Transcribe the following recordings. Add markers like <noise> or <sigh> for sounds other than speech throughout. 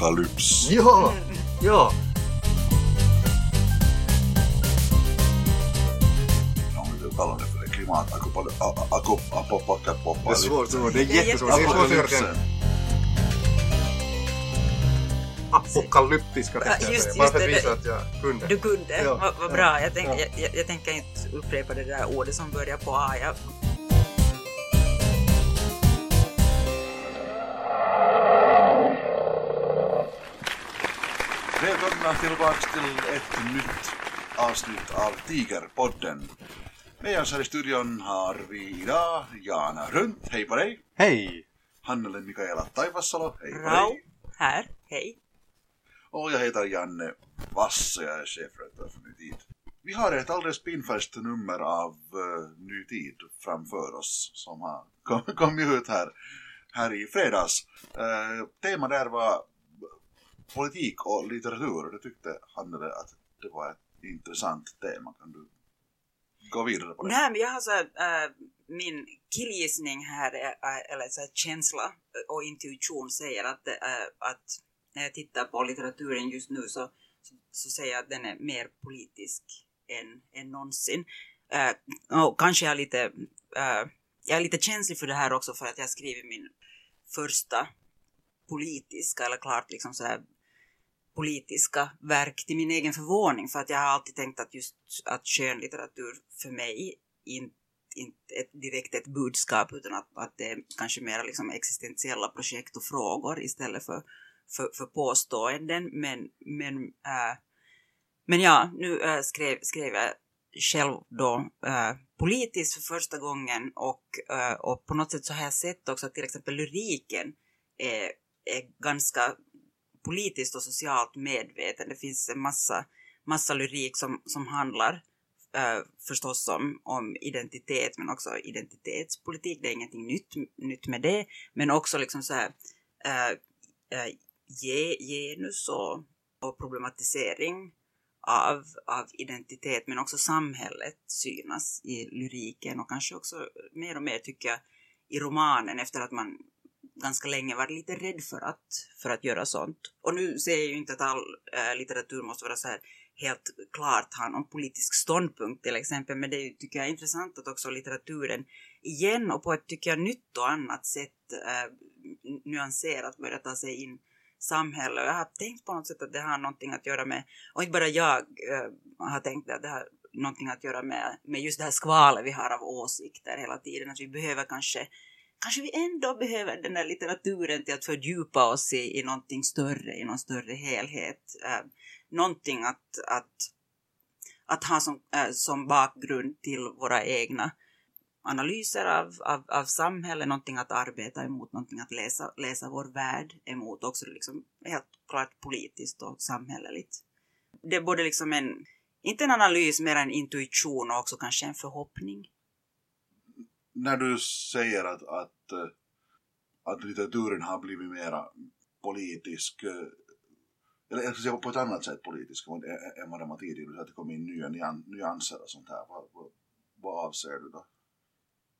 apokalyps. Ja, ja. Om vi vill kalla det för det. Klimatapokalyps. Det är svårt, svårt. det är jättesvårt. Det är svårt apokalyptiska Ja, rätten. just- Bara för att just det, visa att jag kunde. Du kunde, Ja, vad ja, bra. Jag, tänk, ja. jag, jag, jag tänker inte upprepa det där ordet som börjar på A. Jag, Välkomna tillbaks till ett nytt avsnitt av Tigerpodden. Med oss här i studion har vi idag Jana Runt, hej på dig. Hej! Hannele Mikaela Taivassalo, hej på Rau, dig. här, hej. Och jag heter Janne Vass och jag är chefredaktör för Ny Tid. Vi har ett alldeles pinfärskt nummer av uh, Ny Tid framför oss som har kom- <laughs> kommit ut här, här i fredags. Uh, tema där var politik och litteratur det tyckte Hannele att det var ett intressant tema. Kan du gå vidare på det? Nej, men jag har så här, äh, min killgissning här, äh, eller så här, känsla och intuition säger att, äh, att när jag tittar på litteraturen just nu så, så, så säger jag att den är mer politisk än, än någonsin. Äh, och kanske jag är lite, äh, jag är lite känslig för det här också för att jag skriver min första politiska, eller klart liksom så här politiska verk till min egen förvåning för att jag har alltid tänkt att just att skönlitteratur för mig inte inte ett, direkt ett budskap utan att, att det är kanske mer liksom existentiella projekt och frågor istället för, för, för påståenden. Men, men, äh, men ja, nu äh, skrev, skrev jag själv då äh, politiskt för första gången och, äh, och på något sätt så har jag sett också att till exempel lyriken är, är ganska politiskt och socialt medveten. Det finns en massa, massa lyrik som, som handlar uh, förstås om, om identitet men också identitetspolitik. Det är ingenting nytt, nytt med det. Men också liksom så här uh, uh, genus och, och problematisering av, av identitet men också samhället synas i lyriken och kanske också mer och mer tycker jag i romanen efter att man ganska länge varit lite rädd för att, för att göra sånt. Och nu säger jag ju inte att all äh, litteratur måste vara så här helt klart ha någon politisk ståndpunkt till exempel, men det tycker jag är intressant att också litteraturen igen och på ett, tycker jag, nytt och annat sätt äh, nyanserat börjar ta sig in samhälle. Och jag har tänkt på något sätt att det har någonting att göra med, och inte bara jag äh, har tänkt att det har någonting att göra med, med just det här skvalet vi har av åsikter hela tiden, att vi behöver kanske kanske vi ändå behöver den där litteraturen till att fördjupa oss i, i någonting större, i någon större helhet. Eh, någonting att, att, att ha som, eh, som bakgrund till våra egna analyser av, av, av samhället, någonting att arbeta emot, någonting att läsa, läsa vår värld emot, också liksom helt klart politiskt och samhälleligt. Det är både liksom en, inte en analys, mer en intuition och också kanske en förhoppning när du säger att, att, eh, att litteraturen har blivit mera politisk, eh, eller jag ska säga på ett annat sätt politisk än vad den var tidigare, att det kom in nya nyanser och sånt här. Vad, vad, vad avser du då?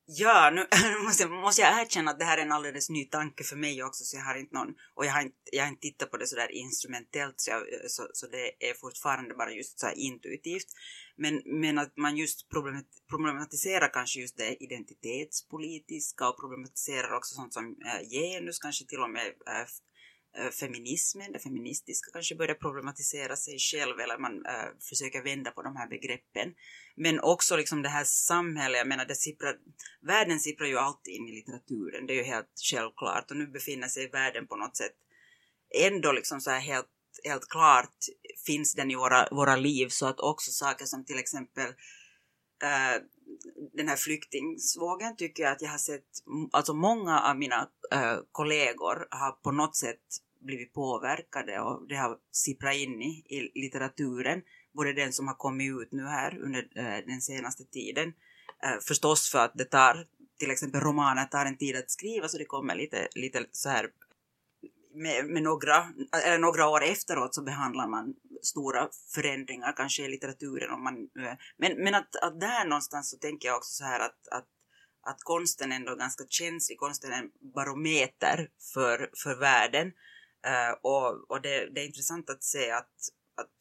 Ja, nu <laughs> måste, jag, måste jag erkänna att det här är en alldeles ny tanke för mig också, så jag har inte någon, och jag har inte, jag har inte tittat på det sådär instrumentellt, så, jag, så, så det är fortfarande bara just så intuitivt. Men, men att man just problematiserar kanske just det identitetspolitiska och problematiserar också sånt som äh, genus, kanske till och med äh, Eh, feminismen, det feministiska kanske börjar problematisera sig själv eller man äh, försöker vända på de här begreppen. Men också liksom det här samhället, jag menar det sipprar, världen sipprar ju alltid in i litteraturen, det är ju helt självklart och nu befinner sig världen på något sätt ändå liksom så här helt, helt klart finns den i våra, våra liv så att också saker som till exempel äh, den här flyktingsvågen tycker jag att jag har sett, alltså många av mina äh, kollegor har på något sätt blivit påverkade och det har sipprat in i, i litteraturen, både den som har kommit ut nu här under eh, den senaste tiden, eh, förstås för att det tar, till exempel romaner tar en tid att skriva så det kommer lite, lite så här med, med några, eller några år efteråt så behandlar man stora förändringar kanske i litteraturen. Om man, men men att, att där någonstans så tänker jag också så här att, att, att konsten ändå är ganska känslig, konsten är en barometer för, för världen. Uh, och och det, det, är intressant att se att, att,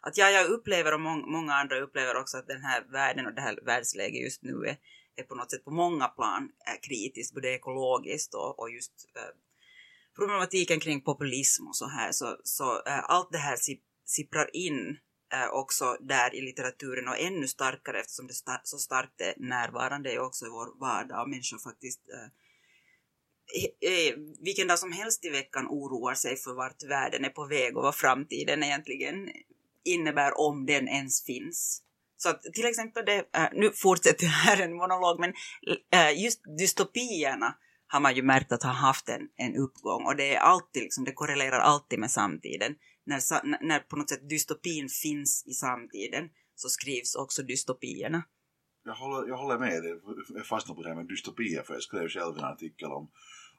att ja, jag upplever och må, många andra upplever också att den här världen och det här världsläget just nu är, är på något sätt på många plan är kritiskt, både ekologiskt och, och just uh, problematiken kring populism och så här. Så, så uh, allt det här sipprar in också där i litteraturen och ännu starkare eftersom det sta så starkt är närvarande också i vår vardag och människor faktiskt Eh, eh, vilken dag som helst i veckan oroar sig för vart världen är på väg och vad framtiden egentligen innebär om den ens finns. Så att till exempel det, eh, nu fortsätter jag här en monolog, men just dystopierna har man ju märkt att ha haft en, en uppgång och det är alltid liksom, det korrelerar alltid med samtiden. När, när på något sätt dystopin finns i samtiden så skrivs också dystopierna. Jag håller, jag håller med dig, jag fastnar på det här med dystopier för jag skrev själv en artikel om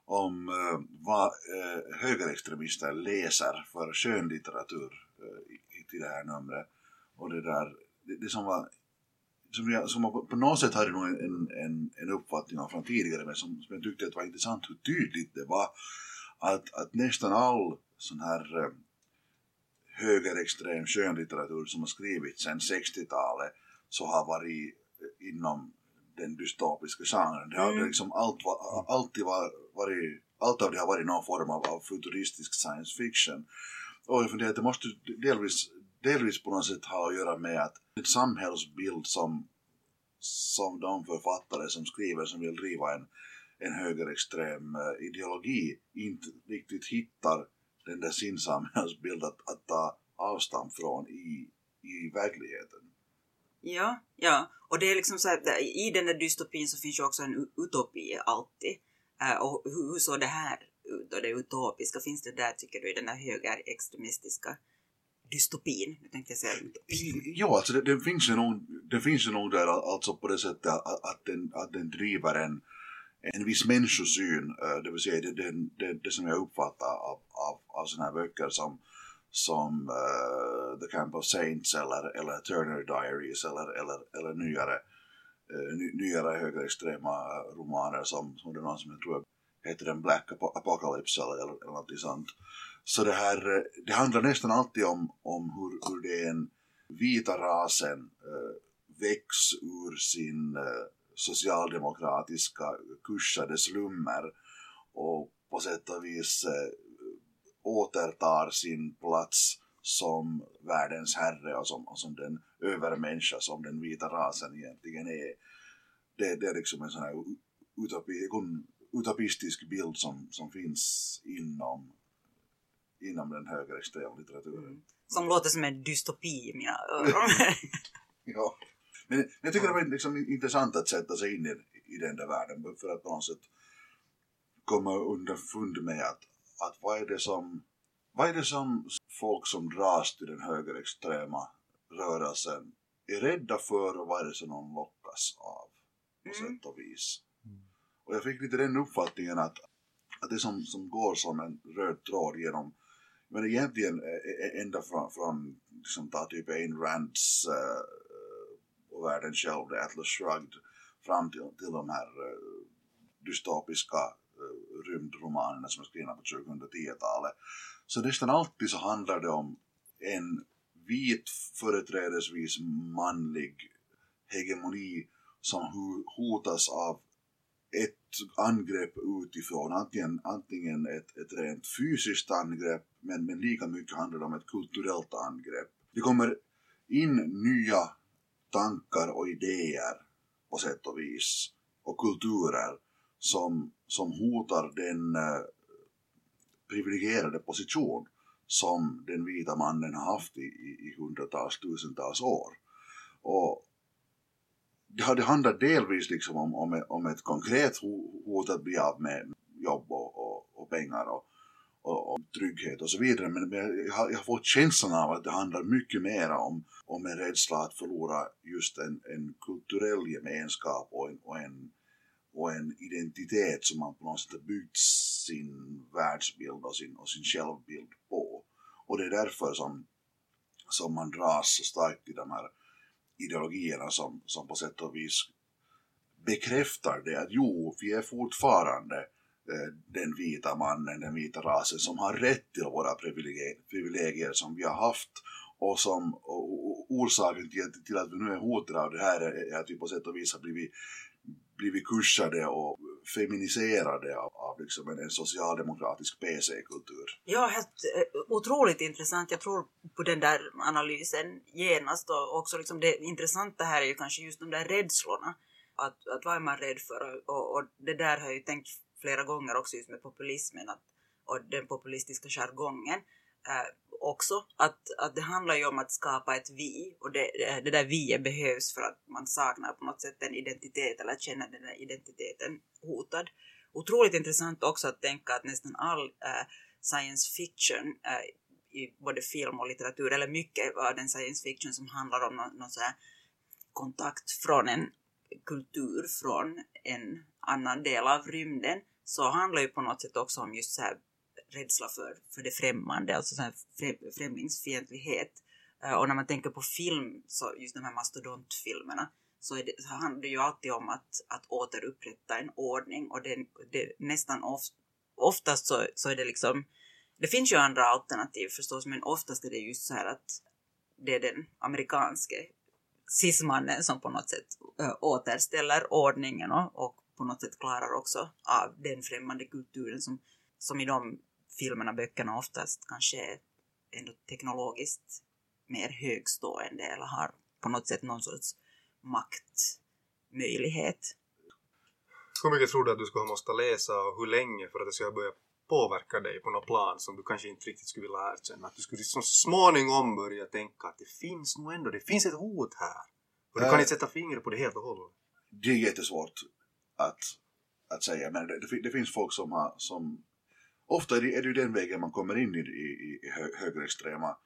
om eh, vad eh, högerextremister läser för skönlitteratur eh, i, i det här numret. Och det där, det, det som var som jag, som jag på något sätt hade nog en, en, en uppfattning om från tidigare men som, som jag tyckte att var intressant hur tydligt det var att, att nästan all sån här eh, högerextrem skönlitteratur som har skrivits sedan 60-talet så har varit inom den dystopiska genren. Det har mm. liksom allt, alltid varit, allt av det har varit någon form av, av futuristisk science fiction. Och jag funderar att det måste delvis, delvis på något sätt ha att göra med att en samhällsbild som, som de författare som skriver som vill driva en, en högerextrem uh, ideologi inte riktigt hittar den där sin samhällsbild att, att ta avstamp från i, i verkligheten. Ja, ja. Och det är liksom så att eh, i den där dystopin så finns ju också en utopi alltid. Uh, och hur, hur såg det här ut då, det utopiska? Finns det där tycker du i den här högerextremistiska dystopin? Nu tänkte jag säga utopin. Ja, alltså det, det, finns ju nog, det finns ju nog där alltså på det sättet att, att, den, att den driver en, en viss människosyn, eh, det vill säga det, det, det, det som jag uppfattar av, av, av sådana här böcker som som uh, The Camp of Saints eller, eller Turner Diaries eller, eller, eller nyare, uh, ny, nyare högerextrema romaner som, som det är någon som jag tror heter den Black Apocalypse eller, eller, eller något sånt. Så det här, eh, det handlar nästan alltid om, om hur, hur den vita rasen uh, väcks ur sin uh, socialdemokratiska kursade slummer och på sätt och vis återtar sin plats som världens herre och som, och som den övermänniska som den vita rasen egentligen är. Det, det är liksom en sån här utopi, utopistisk bild som, som finns inom, inom den högerextrema litteraturen. Mm. Som låter som en dystopi i mina öron. <laughs> ja. Men jag tycker det var liksom intressant att sätta sig in i, i den där världen för att på något sätt komma underfund med att att vad är det som, vad är det som folk som dras till den högerextrema rörelsen är rädda för och vad är det som de lockas av på mm. sätt och vis. Mm. Och jag fick lite den uppfattningen att, att det som, som går som en röd tråd genom men egentligen ända från, från liksom, ta typ Ayn Rands uh, och världen själv, The Atlas Shrugged, fram till, till de här uh, dystopiska rymdromanerna som är skrivna på 2010-talet. Så nästan alltid så handlar det om en vit företrädesvis manlig hegemoni som hotas av ett angrepp utifrån, antingen, antingen ett, ett rent fysiskt angrepp men, men lika mycket handlar det om ett kulturellt angrepp. Det kommer in nya tankar och idéer på sätt och vis och kulturer som, som hotar den eh, privilegierade position som den vita mannen har haft i, i, i hundratals, tusentals år. Och det, det handlar delvis liksom om, om, om ett konkret hot att bli av med jobb och, och, och pengar och, och, och, trygghet och så vidare. Men, men jag, har, jag har fått känslan av att det handlar mycket mer om, om en rädsla att förlora just en, en kulturell gemenskap och en, och en och en identitet som man på något sätt byggt sin världsbild och sin, och sin självbild på. Och det är därför som, som man dras så starkt till de här ideologierna som, som på sätt och vis bekräftar det att jo, vi är fortfarande eh, den vita mannen, den vita rasen som har rätt till våra privilegier, privilegier som vi har haft och som och orsaken till, till att vi nu är hotade av det här är att vi på sätt och vis har blivit, blivit kursade och feminiserade av, av liksom en, en socialdemokratisk PC-kultur. Ja, helt eh, otroligt intressant. Jag tror på den där analysen genast och också liksom det intressanta här är ju kanske just de där rädslorna. Att, att vad är man rädd för? Och, och det där har jag ju tänkt flera gånger också just med populismen att, och den populistiska jargongen. Eh, också. Att, att det handlar ju om att skapa ett vi och det, eh, det där vi behövs för att man saknar på något sätt en identitet eller känner den där identiteten hotad. Otroligt intressant också att tänka att nästan all eh, science fiction eh, i både film och litteratur, eller mycket av den science fiction som handlar om någon, någon så kontakt från en kultur från en annan del av rymden, så handlar ju på något sätt också om just så här rädsla för, för det främmande, alltså så här främlingsfientlighet. Eh, och när man tänker på film, så just de här mastodontfilmerna, så, det, så handlar det ju alltid om att, att återupprätta en ordning och det, det nästan of, oftast så, så är det liksom, det finns ju andra alternativ förstås, men oftast är det just så här att det är den amerikanske cismannen som på något sätt äh, återställer ordningen och, och på något sätt klarar också av den främmande kulturen som, som i de filmerna, böckerna oftast kanske är ändå teknologiskt mer högstående eller har på något sätt någon sorts maktmöjlighet. Hur mycket tror du att du skulle måste läsa och hur länge för att det ska börja påverka dig på något plan som du kanske inte riktigt skulle vilja erkänna? Att du skulle liksom småningom börja tänka att det finns nog ändå, det finns ett hot här. Och du kan inte sätta fingret på det helt och hållet. Det är jättesvårt att, att säga, men det, det, det finns folk som har, som ofta är det, är det den vägen man kommer in i, i, i hö, högerextrema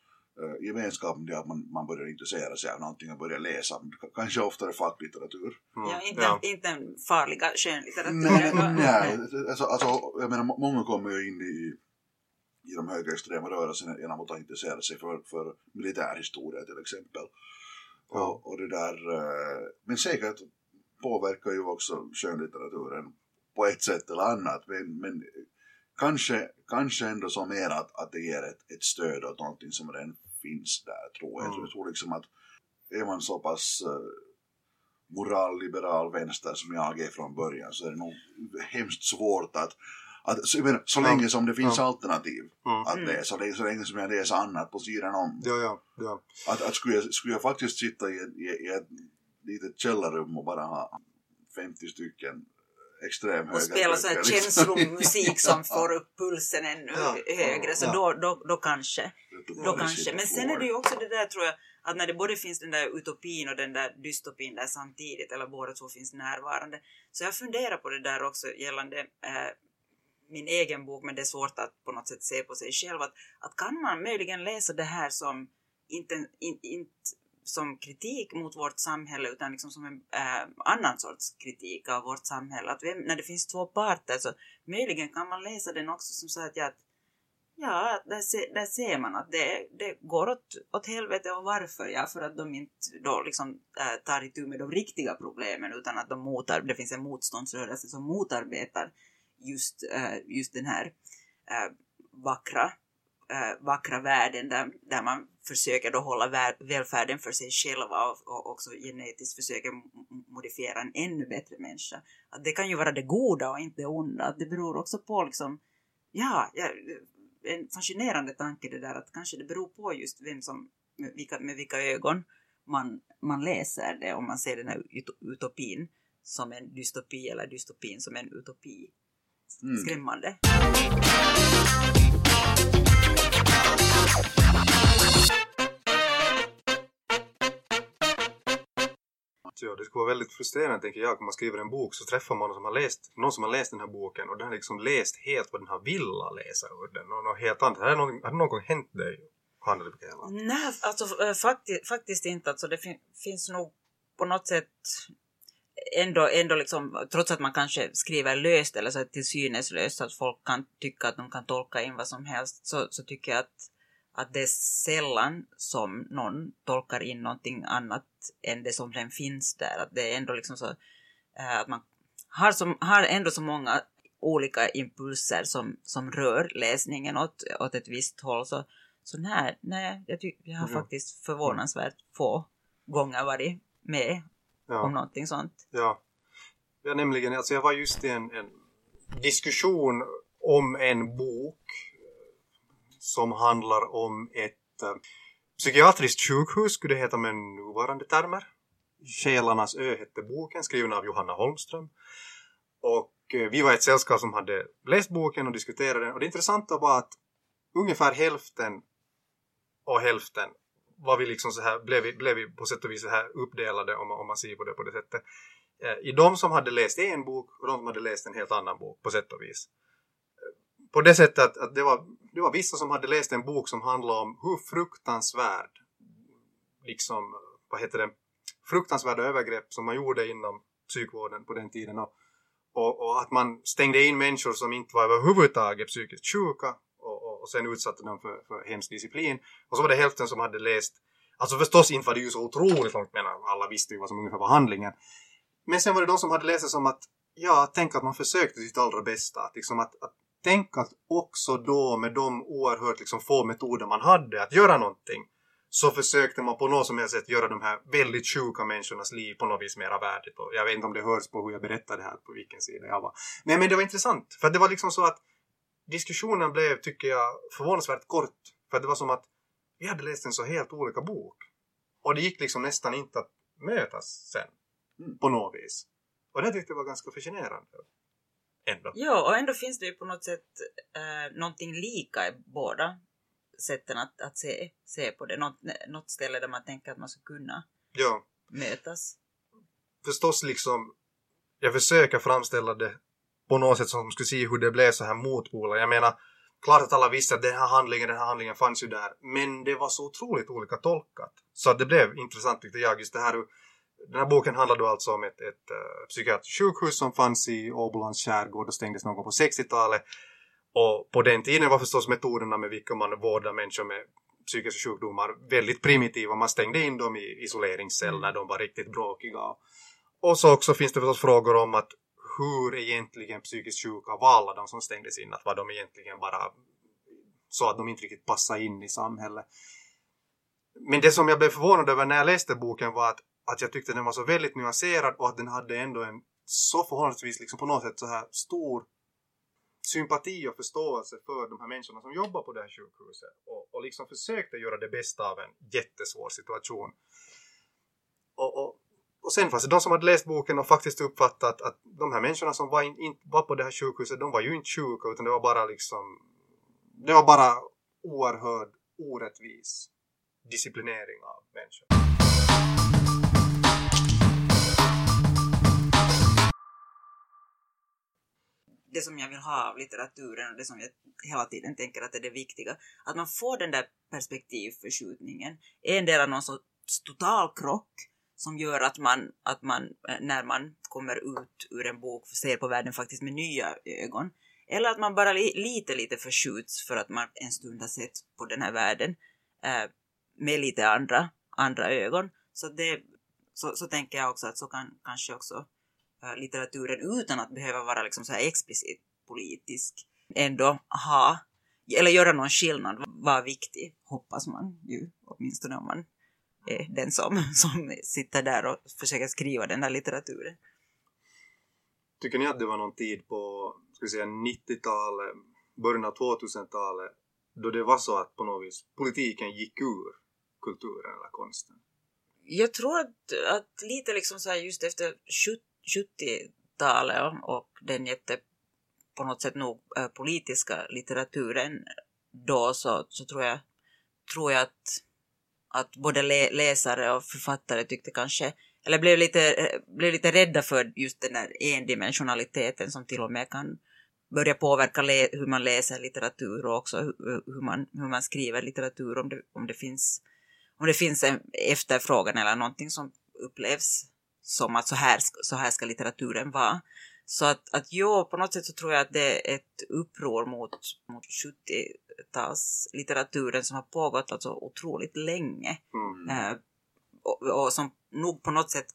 uh, gemenskapen, det att man, man börjar intressera sig av någonting och börjar läsa, kanske oftare facklitteratur. Mm. Ja, inte, ja. inte den farliga skönlitteraturen. Nej, nej alltså, alltså, jag menar, många kommer ju in i, i de högerextrema rörelserna genom att ha intresserat sig för, för militärhistoria till exempel. Ja. Och, och det där, uh, men säkert påverkar ju också skönlitteraturen på ett sätt eller annat, men, men kanske, kanske ändå så mer att, att det ger ett, ett stöd åt någonting som redan finns där tror jag. Mm. Jag tror liksom att är man så pass uh, moralliberal vänster som jag är från början så är det nog hemskt svårt att att, så, menar, så länge som det finns ja. alternativ mm. att läsa, så länge, så länge som jag läser annat på sidan om. Ja, ja, ja. Att, att skulle, jag, skulle jag faktiskt sitta i, i, i ett litet källarrum och bara ha 50 stycken extrem Och spela så här känslomusik som <laughs> får upp pulsen ännu ja, högre. Så ja. då, då, då kanske. Då kanske. Men sen är det ju också det där tror jag att när det både finns den där utopin och den där dystopin där samtidigt, eller båda två finns närvarande. Så jag funderar på det där också gällande eh, min egen bok, men det är svårt att på något sätt se på sig själv. Att, att kan man möjligen läsa det här som inte, in, inte som kritik mot vårt samhälle utan liksom som en äh, annan sorts kritik av vårt samhälle. Att vem, när det finns två parter så möjligen kan man läsa den också som så att, ja, att ja, där, se, där ser man att det, det går åt, åt helvete och varför? Ja, för att de inte då liksom äh, tar itu med de riktiga problemen utan att de motar, det finns en motståndsrörelse som motarbetar just, äh, just den här äh, vackra äh, vackra världen där, där man försöker då hålla välfärden för sig själva och, och också genetiskt försöker modifiera en ännu bättre människa. Att det kan ju vara det goda och inte det onda. Att det beror också på liksom, ja, ja, en fascinerande tanke det där att kanske det beror på just vem som, med vilka, med vilka ögon man, man läser det, om man ser den här utopin som en dystopi eller dystopin som en utopi. Mm. Ja, det skulle vara väldigt frustrerande tänker jag om man skriver en bok så träffar man någon som har läst, någon som har läst den här boken och den har liksom läst helt vad den har velat läsa ur den och något helt annat. Har det någon, har det någon gång hänt dig? Nej, alltså eh, faktiskt, faktiskt inte. Alltså, det fin finns nog på något sätt ändå, ändå liksom, trots att man kanske skriver löst eller så till synes löst så att folk kan tycka att de kan tolka in vad som helst så, så tycker jag att att det är sällan som någon tolkar in någonting annat än det som redan finns där. Att det är ändå liksom så äh, att man har, som, har ändå så många olika impulser som, som rör läsningen åt, åt ett visst håll. Så, så nej, nej jag, jag har Ja. faktiskt förvånansvärt få gånger varit med om Ja, någonting sånt. ja. ja nämligen, alltså jag var just i en, en diskussion om en bok eh, som handlar om ett eh, psykiatriskt sjukhus, skulle det heta med nuvarande termer. Själarnas ö hette boken, skriven av Johanna Holmström. Och eh, vi var ett sällskap som hade läst boken och diskuterat den. Och det intressanta var att ungefär hälften och hälften var vi liksom så här, blev vi, blev vi på sätt och vis så här uppdelade om, man- om man ser på det på det sättet. Eh, I de som hade läst en bok och de som hade läst en helt annan bok på sätt och vis. Eh, på det sättet att, att det, var, det var vissa som hade läst en bok som handlade om hur fruktansvärd, liksom, vad heter det, fruktansvärda övergrepp som man gjorde inom psykvården på den tiden. Och, och, och att man stängde in människor som inte var överhuvudtaget psykiskt sjuka och, sen utsatte dem för, för hemsk disciplin. Och så var det hälften som hade läst, alltså förstås inte var det ju så otroligt långt, men alla visste ju vad som ungefär var handlingen. Men sen var det de som hade läst det som att, ja, tänk att man försökte sitt allra bästa. Att, liksom att, att tänk att också då med de oerhört liksom, få metoder man hade att göra någonting så försökte man på något som helst sätt göra de här väldigt sjuka människornas liv på något vis mera värdigt. Och jag vet inte om det hörs på hur jag berättar det här, på vilken sida jag var. Nej, men det var intressant. För det var liksom så att diskussionen blev, tycker jag, förvånansvärt kort. För det var som att vi hade läst en så helt olika bok. Och det gick liksom nästan inte att mötas sen. Mm. På något vis. Och det tyckte jag var ganska fascinerande. Ändå. Ja, och ändå finns det ju på något sätt eh, någonting lika i båda sätten att, att se, se på det. Något, något ställe där man tänker att man ska kunna Ja. mötas. förstås liksom, jag försöker framställa det på något sätt som man skulle se hur det blev så här motpoler. Jag menar, klart att alla visste att den här handlingen, den här handlingen fanns ju där, men det var så otroligt olika tolkat. Så att det blev intressant tyckte jag, just det här den här boken handlade alltså om ett, ett uh, psykiatriskt sjukhus som fanns i Åbolands skärgård och stängdes någon gång på 60-talet. Och på den tiden var förstås metoderna med vilka man vårdar människor med psykiska sjukdomar väldigt primitiva. Man stängde in dem i isoleringscell när de var riktigt bråkiga. Och så också finns det förstås frågor om att hur egentligen psykiskt sjuka var alla de som stängdes in? Att var de egentligen bara så att de inte riktigt passade in i samhället? Men det som jag blev förvånad över när jag läste boken var att, att jag tyckte den var så väldigt nyanserad och att den hade ändå en så förhållandevis liksom på något sätt så här stor sympati och förståelse för de här människorna som jobbar på det här sjukhuset och, och liksom försökte göra det bästa av en jättesvår situation. Och, och, och sen fanns det de som hade läst boken och faktiskt uppfattat att de här människorna som var, in, in, var på det här sjukhuset, de var ju inte sjuka utan det var bara liksom det var bara oerhörd orättvis disciplinering av människor. det som jag vill ha av litteraturen och det som jag hela tiden tänker att är det viktiga, att man får den där perspektivförskjutningen. En del av någon sorts total krock som gör att man, att man eh, när man kommer ut ur en bok ser på världen faktiskt med nya ögon. Eller att man bara li, lite, lite förskjuts för att man en stund har sett på den här världen eh, med lite andra, andra ögon. Så, det, så, så tänker jag också att så kan kanske också eh, litteraturen utan att behöva vara liksom så här explicit politisk ändå ha eller göra någon skillnad vara viktig, hoppas man ju, åtminstone om man är den som, <laughs> som sitter där och försöker skriva den där litteraturen. Tycker ni att det var någon tid på ska vi säga 90-talet, början av 2000-talet då det var så att på något vis politiken gick ur kulturen eller konsten? Jag tror att, att lite liksom så här just efter 70-talet och, och den jätte på något sätt nog äh, politiska litteraturen då så, så tror jag, tror jag att, att både lä läsare och författare tyckte kanske, eller blev lite, blev lite rädda för just den där endimensionaliteten som till och med kan börja påverka hur man läser litteratur och också hur, hur, man, hur man skriver litteratur om det, om det finns om det finns en efterfrågan eller någonting som upplevs som att så här, så här ska litteraturen vara. Så att, att jo, på något sätt så tror jag att det är ett uppror mot, mot 70-talslitteraturen som har pågått alltså otroligt länge. Mm. Eh, och, och, som nog på något sätt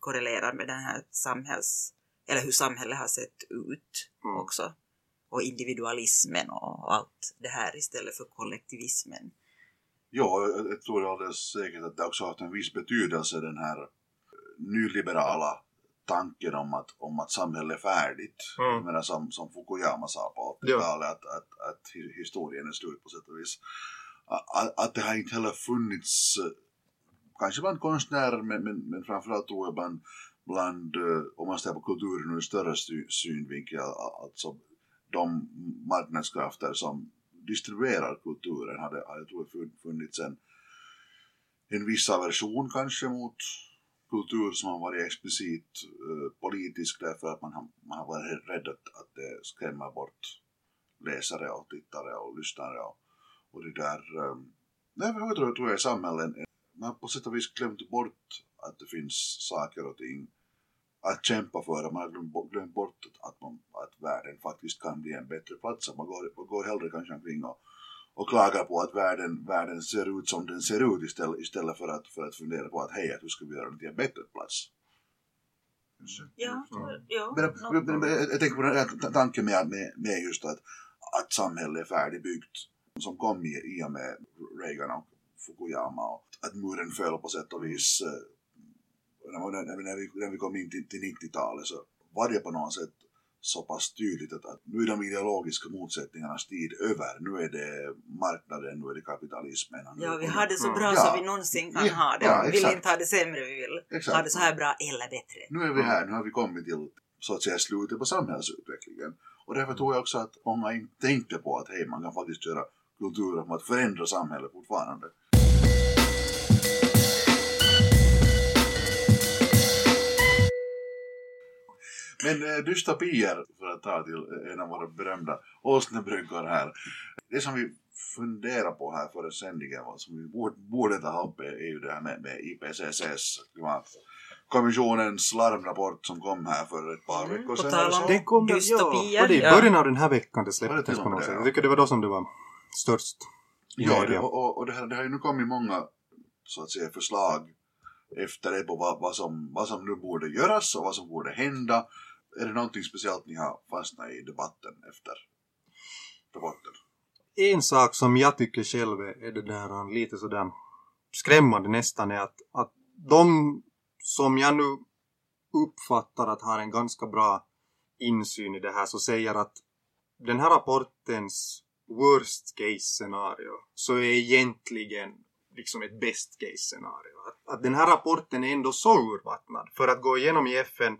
korrelerar med den här samhälls, eller hur samhället har sett ut Mm. också. Och individualismen och allt det här istället för kollektivismen. Ja, jag, tror alldeles säkert att det också har haft en viss betydelse den här nyliberala tanken om att, om att samhället är färdigt. Mm. Jag menar, som, som Fukuyama sa på Ja. 80-talet, att, att, att hi- historien är slut på sätt och vis. Att, att det har inte heller funnits, eh, kanske bland konstnärer, men, men, men framförallt tror jag bland, bland eh, om man ser på kulturen ur större sy- synvinkel, alltså de marknadskrafter som distribuerar kulturen hade, hade tror jag fun- funnits en, en viss aversion kanske mot kultur som har varit explicit eh, politisk därför att man har, man har varit rädd att, att det skrämmer bort läsare och tittare och lyssnare och, och det där. Eh, därför jag tror, tror jag i samhällen, man har på sätt och vis glömt bort att det finns saker och ting att kämpa för. Man har glömt, bort att, att, man, att världen faktiskt kan bli en bättre plats. Man går, man går hellre kanske omkring och, och klagar på att världen, världen ser ut som den ser ut istället, istället för, att, för att fundera på att hej, att hur ska vi göra den till en bättre plats? Ja, Mm. ja. Men, men, men, jag tänker på den här tanken med, med, med just att, att samhället är färdigbyggt som kom i, i och med Reagan och Fukuyama och att muren föll på sätt och vis eh, när, när, när, vi, när vi kom in till, till 90-talet så var det på något sätt så pass tydligt att, att nu är de ideologiska motsättningarnas tid över. Nu är det marknaden, nu är det kapitalismen. Ja, vi har det så bra Ja. så vi någonsin kan Ja, ha det. ja, vi vill inte ha det sämre, vi vill Exakt. ha det så här bra eller bättre. nu är vi här, nu har vi kommit till så att säga slutet på samhällsutvecklingen. Och därför tror jag också att många inte tänkte på att hej, man kan faktiskt göra kultur om att förändra samhället fortfarande. Men eh, dystopier, för att ta till eh, en av våra berömda åsnebryggor här. Det som vi funderar på här före sändningen, vad som vi borde, borde ta upp, är är ju det här med, med IPCCs klimatkommissionens larmrapport som kom här för ett par Mm, veckor sedan. om så. Den kom ja, Dystopier, var det i ja. början av den här veckan det det släpptes på något det, sätt. ja. Jag tycker det var då som det var störst. Ja, det, och, och det, här, det har ju nu kommit många så att säga, förslag efter det på vad, vad, som, vad som nu borde göras och vad som borde hända. Är det någonting speciellt ni har fastnat i debatten efter rapporten? En sak som jag tycker själv är det där lite sådär skrämmande nästan är att, att de som jag nu uppfattar att har en ganska bra insyn i det här så säger att den här rapportens worst case scenario så är egentligen liksom ett best case scenario. Att, att den här rapporten är ändå så urvattnad för att gå igenom i FN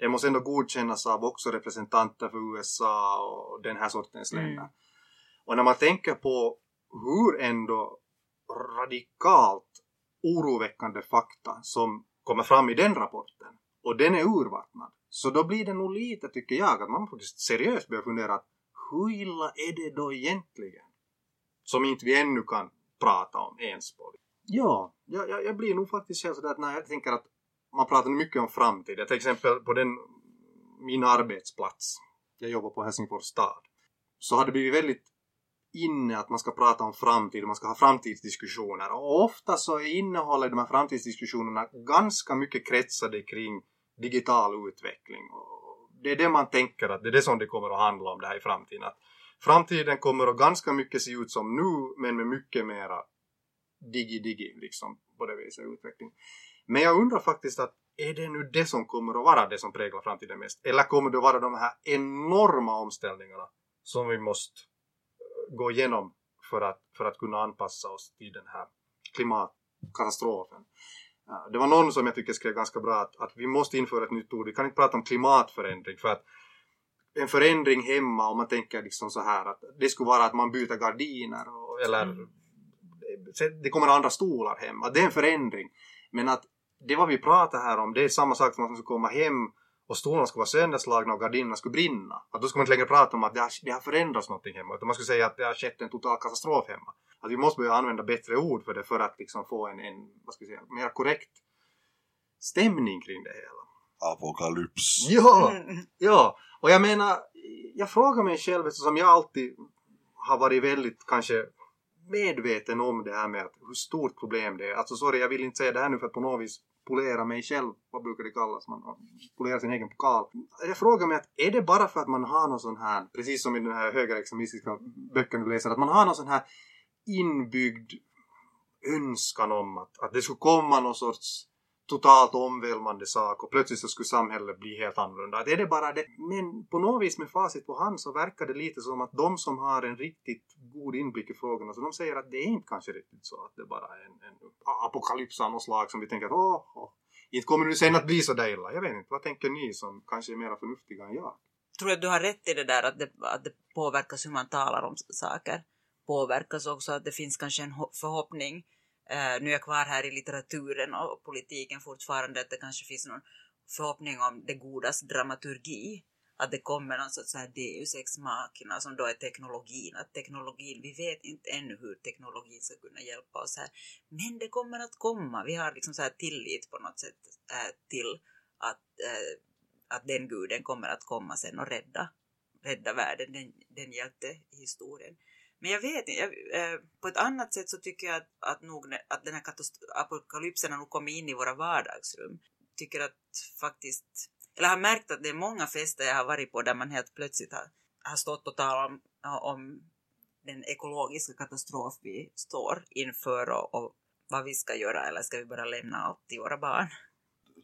det måste ändå godkännas av också representanter för USA och den här sortens Mm. länder. Och när man tänker på hur ändå radikalt oroväckande fakta som kommer fram i den rapporten och den är urvattnad. Så då blir det nog lite, tycker jag, att man faktiskt seriöst börjar fundera att hur illa är det då egentligen? Som inte vi ännu kan prata om ens på. Ja, jag, jag, jag blir nog faktiskt själv sådär att när jag tänker att man pratar mycket om framtiden. Till exempel på den, min arbetsplats. Jag jobbar på Helsingfors stad. Så har det blivit väldigt inne att man ska prata om framtid man ska ha framtidsdiskussioner. Och ofta så innehåller de här framtidsdiskussionerna ganska mycket kretsade kring digital utveckling. Och det är det man tänker att det är det som det kommer att handla om det här i framtiden. Att framtiden kommer att ganska mycket se ut som nu men med mycket mera digi-digi liksom på det viset utveckling. Men jag undrar faktiskt att är det nu det som kommer att vara det som präglar framtiden mest? Eller kommer det att vara de här enorma omställningarna som vi måste eh, gå igenom för att, för att kunna anpassa oss till den här klimatkatastrofen? Det var någon som jag tycker skrev ganska bra att, att vi måste införa ett nytt ord. Vi kan inte prata om klimatförändring för att en förändring hemma om man tänker liksom så här att det skulle vara att man byter gardiner och, eller Mm. det kommer andra stolar hem. Att det är en förändring. Men att det vad vi pratar här om det är samma sak som att man ska komma hem och stolarna ska vara sönderslagna och gardinerna ska brinna. Att då ska man inte längre prata om att det har, det har förändrats någonting hemma utan man ska säga att det har skett en total katastrof hemma. Att vi måste börja använda bättre ord för det för att liksom få en, en vad ska jag säga, mer korrekt stämning kring det hela. Apokalyps. Ja! Mm. Ja, och jag menar, jag frågar mig själv eftersom jag alltid har varit väldigt kanske medveten om det här med att hur stort problem det är. Alltså sorry, jag vill inte säga det här nu för att på något vis polera mig själv, vad brukar det kallas, man polerar sin egen pokal. Jag frågar mig att är det bara för att man har någon sån här, precis som i den här högerextremistiska böckerna du läser, att man har någon sån här inbyggd önskan om att, att det skulle komma någon sorts totalt omvälvande sak och plötsligt så skulle samhället bli helt annorlunda. Det är det bara det? Men på något vis med facit på hand så verkar det lite som att de som har en riktigt god inblick i frågorna så de säger att det är inte kanske riktigt så att det bara är en, en apokalyps av något slag som vi tänker att åh, åh, inte kommer det sen att bli så där illa. Jag vet inte, vad tänker ni som kanske är mer förnuftiga än jag? Tror att du har rätt i det där att det, att det påverkas hur man talar om saker? Påverkas också att det finns kanske en förhoppning Uh, nu är jag kvar här i litteraturen och politiken fortfarande, att det kanske finns någon förhoppning om det godas dramaturgi. Att det kommer någon sorts här deus ex machina som då är teknologin. Att teknologin, vi vet inte ännu hur teknologin ska kunna hjälpa oss här. Men det kommer att komma. Vi har liksom så här tillit på något sätt äh, till att, äh, att den guden kommer att komma sen och rädda, rädda världen, den, den hjältehistorien. Men jag vet inte, eh, på ett annat sätt så tycker jag att, att, nog, att den här apokalypsen har nog kommit in i våra vardagsrum. Tycker att faktiskt, eller har märkt att det är många fester jag har varit på där man helt plötsligt har, har stått och talat om, om den ekologiska katastrof vi står inför och, och vad vi ska göra eller ska vi bara lämna allt till våra barn?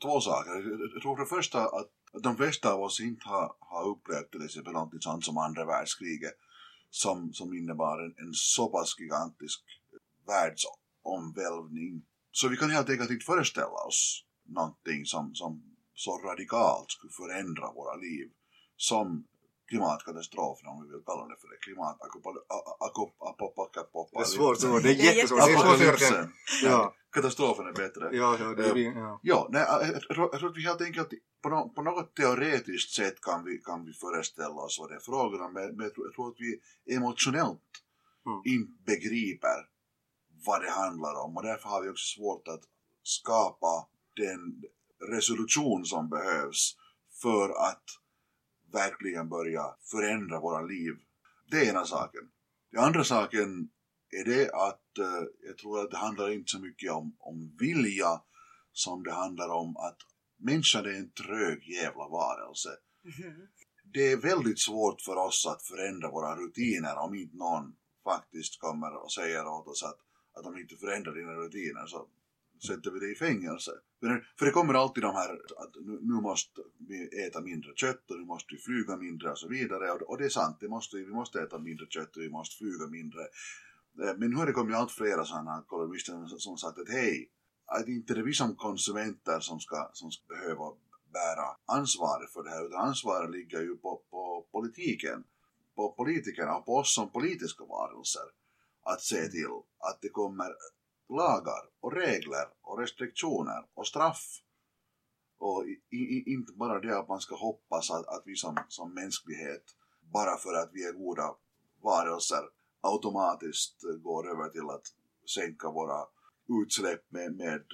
Två saker. Jag tror för det första att de flesta av oss inte har, har upplevt till exempel något sånt som andra världskriget som, som innebar en, en så pass gigantisk eh, världsomvälvning. Så vi kan helt enkelt inte föreställa oss någonting som, som så radikalt skulle förändra våra liv som klimatkatastrofen om vi vill kalla det för det. Klimatapokapoppa. Det är svårt ord, det är jättesvårt. Apokalypsen. Ja. Katastrofen är bättre. Ja, ja, det blir, ja. ja nej, jag, tror att vi helt enkelt på, no, på något teoretiskt sätt kan vi, kan vi föreställa oss vad det är frågan men, men jag tror att vi emotionellt mm. inte begriper vad det handlar om och därför har vi också svårt att skapa den resolution som behövs för att verkligen börja förändra våra liv. Det är ena saken. Den andra saken är det att eh, jag tror att det handlar inte så mycket om, om vilja som det handlar om att människan är en trög jävla varelse. Mm. Det är väldigt svårt för oss att förändra våra rutiner om inte någon faktiskt kommer och säger åt oss att, att om inte förändrar dina rutiner så sätter vi dig i fängelse. För det kommer alltid de här att nu, måste vi äta mindre kött och nu måste vi flyga mindre och så vidare. Och, det är sant, det måste, vi måste äta mindre kött och vi måste flyga mindre. Eh, men nu har det kommit allt flera sådana kolumnister som sagt att hej, att inte det är vi som konsumenter som ska, som ska behöva bära ansvaret för det här, utan ansvaret ligger ju på, på politiken, på politikerna och på oss som politiska varelser att se till att det kommer lagar och regler och restriktioner och straff. Och i, i, inte bara det att man ska hoppas att, att vi som, som mänsklighet, bara för att vi är goda varelser, automatiskt går över till att sänka våra utsläpp med, med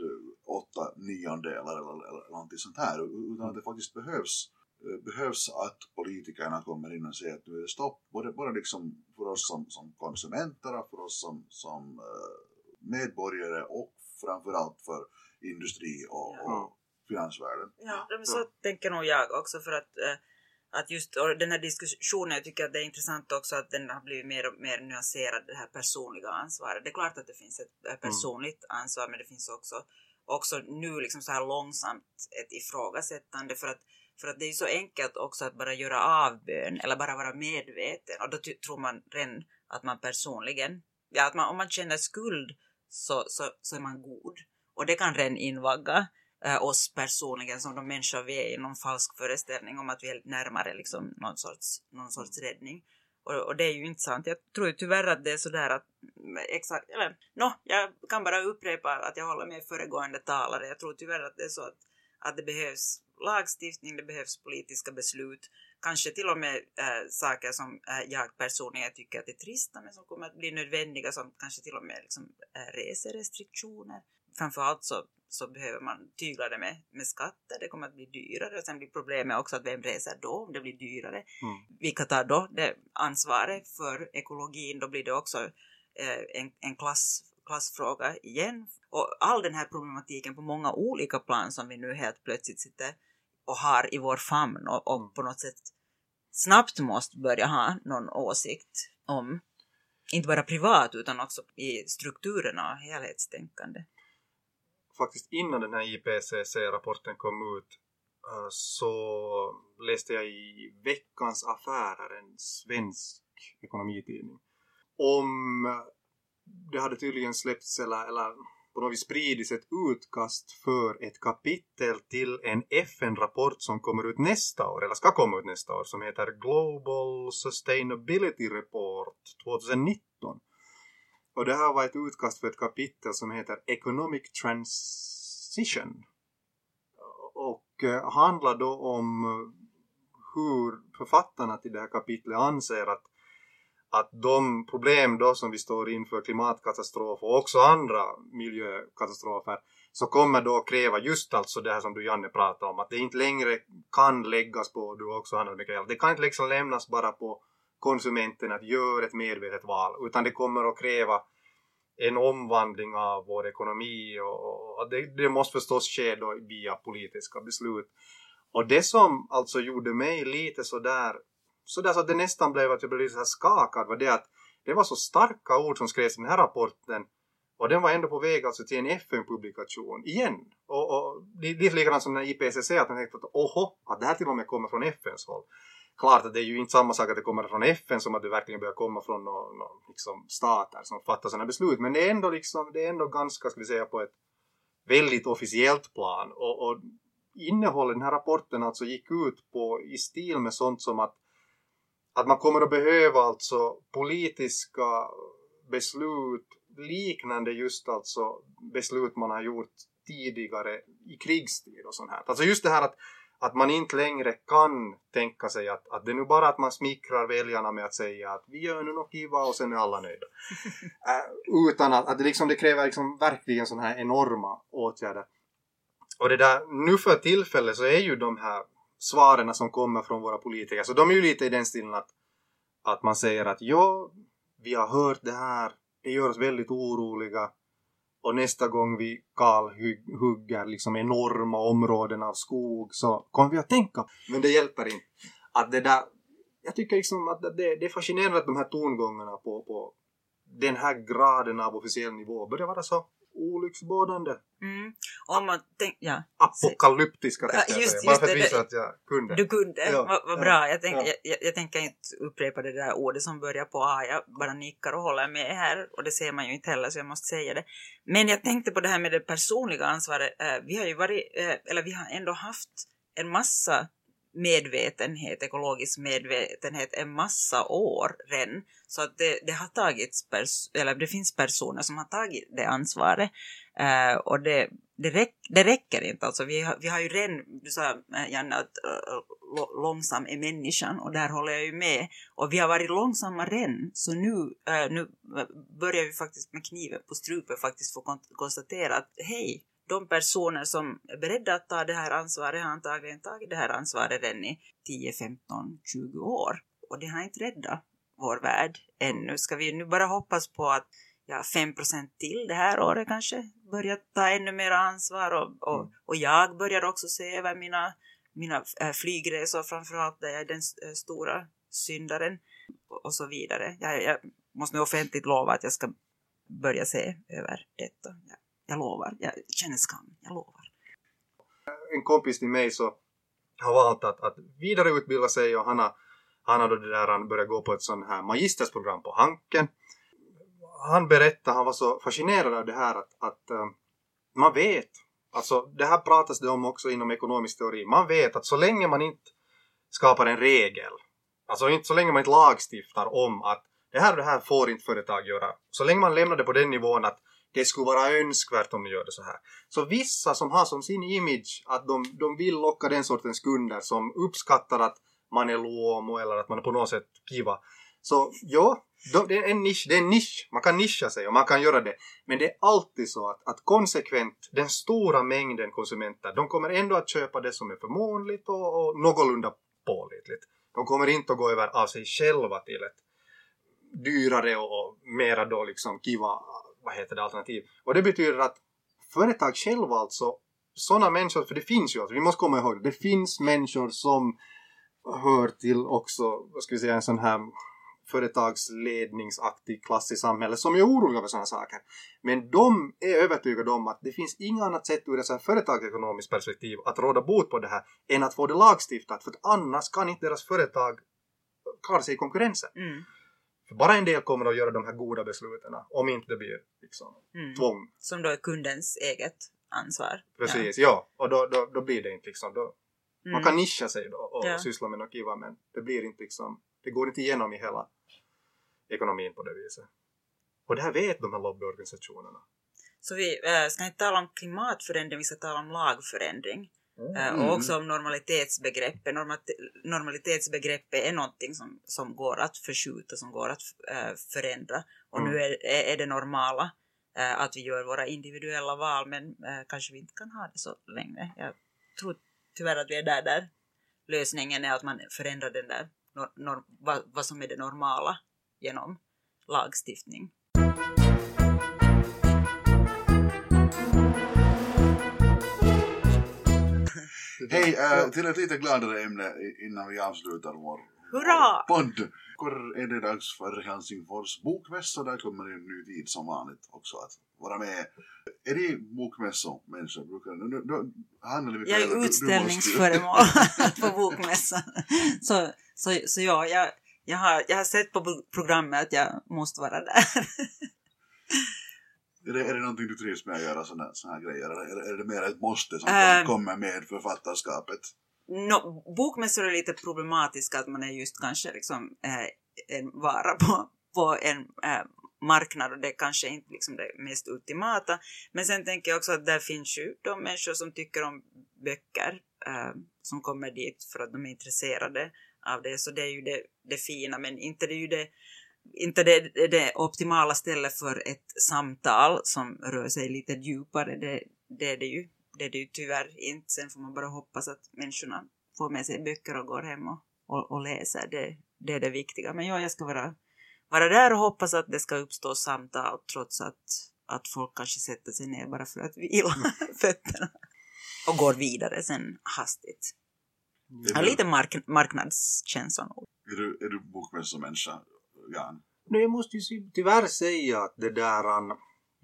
åtta niondelar eller, eller någonting sånt här. Utan att det faktiskt behövs, eh, behövs att politikerna kommer in och säger att nu är det stopp. Både, både liksom för oss som, som konsumenter och för oss som, som eh, medborgare och framförallt för industri och, ja. och finansvärlden. Ja, men så tänker nog jag också för att eh, att just den här diskussionen, jag tycker att det är intressant också att den har blivit mer och mer nyanserad, det här personliga ansvaret. Det är klart att det finns ett mm. personligt mm. ansvar, men det finns också, också nu liksom så här långsamt ett ifrågasättande för att, för att det är så enkelt också att bara göra avbön eller bara vara medveten och då tror man redan att man personligen, ja att man, om man känner skuld så, så, så är man god. Och det kan redan invagga äh, oss personligen som de människor vi är i någon falsk föreställning om att vi är närmare liksom någon sorts, någon sorts räddning. Och, och, det är ju inte sant. Jag tror ju tyvärr att det är sådär att exakt, eller no, jag kan bara upprepa att jag håller med föregående talare. Jag tror tyvärr att det är så att, att det behövs lagstiftning, det behövs politiska beslut, kanske till och med äh, saker som äh, jag personligen tycker att är trista men som kommer att bli nödvändiga som kanske till och med liksom, äh, reserestriktioner. Framförallt så, så behöver man tygla det med, med skatter, det kommer att bli dyrare och sen blir problemet också att vem reser då om det blir dyrare? Mm. Vilka tar då det ansvaret för ekologin? Då blir det också en, en klass, klassfråga igen. Och all den här problematiken på många olika plan som vi nu helt plötsligt sitter och har i vår famn och, och på något sätt snabbt måste börja ha någon åsikt om, inte bara privat utan också i strukturerna och helhetstänkande. Faktiskt innan den här IPCC-rapporten kom ut eh, så läste jag i Veckans Affärer, en svensk ekonomitidning, om det hade tydligen släppts eller, eller på något vis spridits ett utkast för ett kapitel till en FN-rapport som kommer ut nästa år, eller ska komma ut nästa år, som heter Global Sustainability Report 2019. Och det här var ett utkast för ett kapitel som heter Economic Transition. Och eh, handlar då om hur författarna till det här kapitlet anser att att de problem då som vi står inför, klimatkatastrof och också andra miljökatastrofer, så kommer då kräva just alltså det här som du Janne pratade om, att det inte längre kan läggas på, du också Hanna Mikael, det kan inte liksom lämnas bara på konsumenten att göra ett medvetet val, utan det kommer att kräva en omvandling av vår ekonomi och, och det, det, måste förstås ske då via politiska beslut. Och det som alltså gjorde mig lite sådär så där så att det nästan blev att jag blev lite så här skakad var det att det var så starka ord som skrevs i den här rapporten och den var ändå på väg alltså till en FN-publikation igen. Och, och lite likadant som den IPCC att man tänkte att oho, att det här till och med kommer från FNs håll. Klart att det är ju inte samma sak att det kommer från FN som att det verkligen börjar komma från någon, någon liksom stater som fattar sådana beslut. Men det är ändå liksom, det är ändå ganska, ska vi säga, på ett väldigt officiellt plan. Och, och innehållet i den här rapporten alltså gick ut på i stil med sånt som att att man kommer att behöva alltså politiska beslut liknande just alltså beslut man har gjort tidigare i krigstid och sånt här. Alltså just det här att, att man inte längre kan tänka sig att, att det är nu bara att man smickrar väljarna med att säga att vi gör nu något kiva och sen är alla nöjda. uh, <laughs> utan att, att det, liksom, det kräver liksom verkligen sådana här enorma åtgärder. Och det där, nu för tillfället så är ju de här svaren som kommer från våra politiker. Så de är ju lite i den stilen att, att man säger att ja, vi har hört det här, det gör oss väldigt oroliga och nästa gång vi kalhugger liksom enorma områden av skog så kommer vi att tänka, men det hjälper inte. Att det där, jag tycker liksom att det, det är fascinerande att de här tongångarna på, på den här graden av officiell nivå börjar vara så olycksbådande. Mm. Om man tänk, ja. Apokalyptiska tänkte jag säga. Bara för att visa att jag kunde. Du kunde, ja, vad, vad bra. Jag, tänk, ja. jag, jag, tänker inte upprepa det där ordet som börjar på A. Jag bara nickar och håller med här och det ser man ju inte heller så jag måste säga det. Men jag tänkte på det här med det personliga ansvaret. Eh, vi har ju varit, eh, eller vi har ändå haft en massa medvetenhet, ekologisk medvetenhet en massa år redan. Så att det, det har tagits, eller det finns personer som har tagit det ansvaret. Uh, och det, det, räck, det räcker inte. Alltså vi, har, vi har ju redan, du sa eh, Janne att uh, långsam är människan och där håller jag ju med. Och vi har varit långsamma redan, så nu, uh, nu börjar vi faktiskt med kniven på strupen faktiskt få konstatera att hej, de personer som är beredda att ta det här ansvaret har antagligen tagit det här ansvaret redan i 10, 15, 20 år. Och det har inte räddat vår värld ännu. Ska vi nu bara hoppas på att ja, 5% till det här året kanske börjar ta ännu mer ansvar och, och, mm. och jag börjar också se över mina, mina äh, flygresor framförallt där jag är den äh, stora syndaren och så vidare. Jag, jag måste nu offentligt lova att jag ska börja se över detta. Ja. Jag lovar. Jag känner skam. Jag lovar. En kompis till mig så har valt att, att vidareutbilda sig och han har, han har då det där, han börjat gå på ett sånt här magistersprogram på Hanken. Han berättade, han var så fascinerad av det här att, att eh, man vet, alltså det här pratas det om också inom ekonomisk teori, man vet att så länge man inte skapar en regel, alltså inte så länge man inte lagstiftar om att det här och det här får inte företag göra, så länge man lämnar det på den nivån att det skulle vara önskvärt om ni gör det så här. Så vissa som har som sin image att de, de vill locka den sortens kunder som uppskattar att man är luomo eller att man är på något sätt kiva. Så ja, det är en nisch, det är en nisch. Man kan nischa sig och man kan göra det. Men det är alltid så att, att konsekvent, den stora mängden konsumenter, de kommer ändå att köpa det som är förmånligt och, och någorlunda pålitligt. De kommer inte att gå över av sig själva till ett dyrare och, och mera då liksom kiva vad heter det, alternativ. Och det betyder att företag själva alltså, sådana människor, för det finns ju, alltså, vi måste komma ihåg det, det finns människor som hör till också, vad ska vi säga, en sån här företagsledningsaktig klass i samhället som är oroliga för sådana saker. Men de är övertygade om att det finns inget annat sätt ur ett så här företagsekonomiskt perspektiv att råda bot på det här än att få det lagstiftat för att annars kan inte deras företag klara sig i konkurrensen. Mm. För bara en del kommer att göra de här goda besluten om inte det blir liksom Mm. tvång. Som då är kundens eget ansvar. Precis, ja. Och då, då, då blir det inte liksom, då, Ja. man kan nischa sig då och Ja. syssla med något kiva men det blir inte liksom, det går inte igenom i hela ekonomin på det viset. Och det här vet de här lobbyorganisationerna. Så vi äh, ska inte tala om klimatförändring, vi ska tala om lagförändring. Eh, och också om normalitetsbegreppet. Normalitetsbegreppet är någonting som, som går att förskjuta, som går att eh, förändra. Och Mm. nu är, är det normala eh, att vi gör våra individuella val, men kanske vi inte kan ha det så länge. Jag tror tyvärr att vi är där, där lösningen är att man förändrar den där, nor, nor, vad, vad som är det normala genom lagstiftning. Hej, äh, till ett lite gladare ämne innan vi avslutar vår Hurra! podd. Igår är det dags för Helsingfors bokmässa. Där kommer en ny tid som vanligt också att vara med. Är ni bokmässomänniskor? Brukar Jag är utställningsföremål <laughs> på bokmässan. Så, så, så ja, jag, jag, har, jag har sett på pro- programmet att jag måste vara där. Är det, är det någonting du trivs med att göra såna här grejer? Eller är det, är det mer ett måste som Ähm. kommer med författarskapet? No, bokmässor är lite problematiska att man är just kanske liksom, eh, en vara på, på en eh, marknad och det är kanske inte liksom det mest ultimata. Men sen tänker jag också att där finns ju de människor som tycker om böcker eh, som kommer dit för att de är intresserade av det. Så det är ju det, det fina men inte det är ju det inte det, det, det optimala stället för ett samtal som rör sig lite djupare. Det, det är det ju. Det är det ju tyvärr inte. Sen får man bara hoppas att människorna får med sig böcker och går hem och, och, och läser. Det, det är det viktiga. Men ja, jag ska vara, vara där och hoppas att det ska uppstå samtal trots att, att folk kanske sätter sig ner bara för att vila <laughs> fötterna. Och går vidare sen hastigt. Är Jag har du, lite mark- marknadskänsla nog. är du, är du bokmässomänniska, Jan? Nu, jag måste ju tyvärr säga att det där...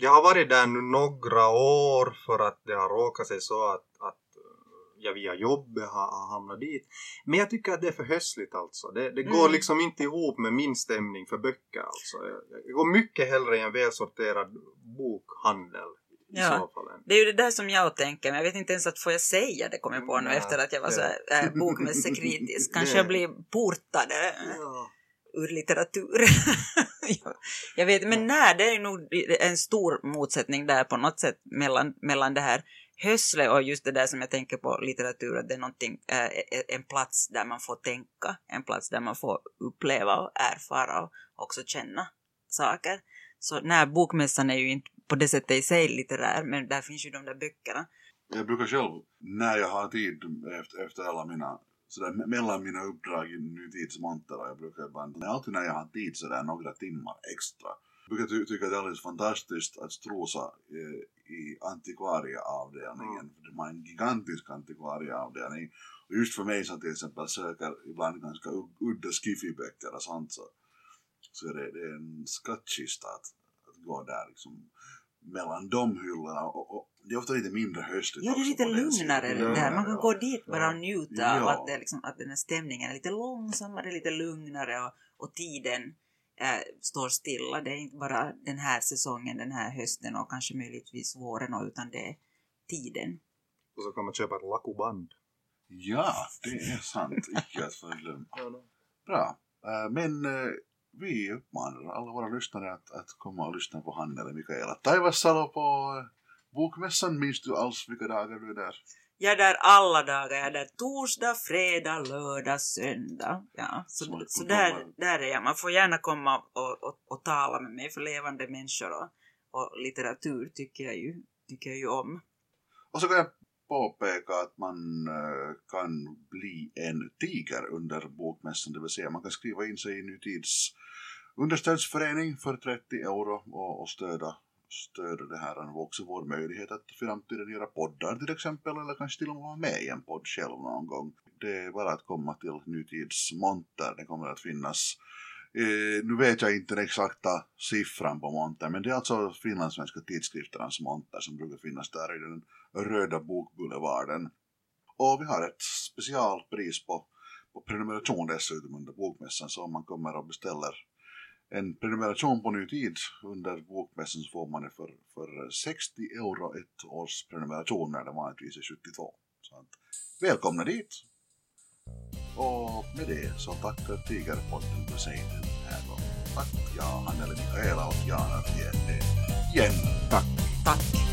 Jag har varit där nu några år för att det har råkat sig så att, att eh, jag via jobbet har, har hamnat dit. Men jag tycker att det är för höstligt alltså. Det, det går Mm. liksom inte ihop med min stämning för böcker alltså. Jag, jag går mycket hellre i en välsorterad bokhandel i Ja. så fall. än- Det är ju det där som jag tänker, men jag vet inte ens att får jag säga det, kommer jag på nu Nej, efter att jag var så här, äh, bokmässekritisk. Kanske Det- jag blir portad äh, Ja. Ur litteratur. <laughs> jag, jag vet, men nej, det är nog en stor motsättning där på något sätt mellan, mellan det här hösle och just det där som jag tänker på litteratur, att det är någonting, äh, en plats där man får tänka, en plats där man får uppleva och erfara och också känna saker. Så nej, bokmässan är ju inte på det sättet i sig litterär, men där finns ju de där böckerna. Jag brukar själv, när jag har tid efter, efter alla mina, sådär me- mellan mina uppdrag i nutidsmonter, jag brukar ibland, alltid när jag har tid sådär några timmar extra, jag brukar ty- tycka att det är alldeles fantastiskt att strosa eh, i antikvarieavdelningen, för de har en gigantisk antikvarieavdelning. Och just för mig som till exempel söker ibland ganska udda skiffiböcker och sånt så, så är det, det är en skattkista att, att gå där liksom mellan de hyllorna och, och det är ofta lite mindre höstigt Ja, det är lite lugnare sidan. där. Man kan Ja, gå dit bara Ja. och njuta Ja. av att, det är liksom, att den här stämningen är lite långsammare, lite lugnare och, och tiden eh, står stilla. Det är inte bara den här säsongen, den här hösten och kanske möjligtvis våren och, utan det är tiden. Och så kan man köpa ett lakuband. Ja, det är sant. Icke att förglömma. Bra. Äh, Men äh, vi uppmanar alla våra lyssnare att, att komma och lyssna på Hanne eller Mikaela Taivassalo på äh, Bokmässan. Minns du alls vilka dagar du är där? Jag är där alla dagar. Jag är där torsdag, fredag, lördag, söndag. Ja, så, Så där, där är jag. Man får gärna komma och, och, och tala med mig för levande människor och, och litteratur tycker jag ju, tycker jag ju om. Och så kan jag påpeka att man äh, kan bli en tiger under Bokmässan, det vill säga man kan skriva in sig i Nytids understödsförening för 30 euro och, och stödja stöder det här och också vår möjlighet att i framtiden göra poddar till exempel eller kanske till och med vara med i en podd själv någon gång. Det är bara att komma till Nutidsmonter, det kommer att finnas Eh, nu vet jag inte den exakta siffran på monter, men det är alltså finlandssvenska tidskrifternas monter som brukar finnas där i den röda bokboulevarden. Och vi har ett specialpris på, på prenumeration dessutom under bokmässan, så om man kommer och beställer en prenumeration på Ny Tid under bokmässan så får man det för, för 60 euro ett års prenumeration när det vanligtvis är 72. Så att, välkomna dit! Och med det så tackar Tigerpodden för sig den här gången. Tack jag, Anneli Mikaela och Jana Fjälle. Igen. Tack. Tack.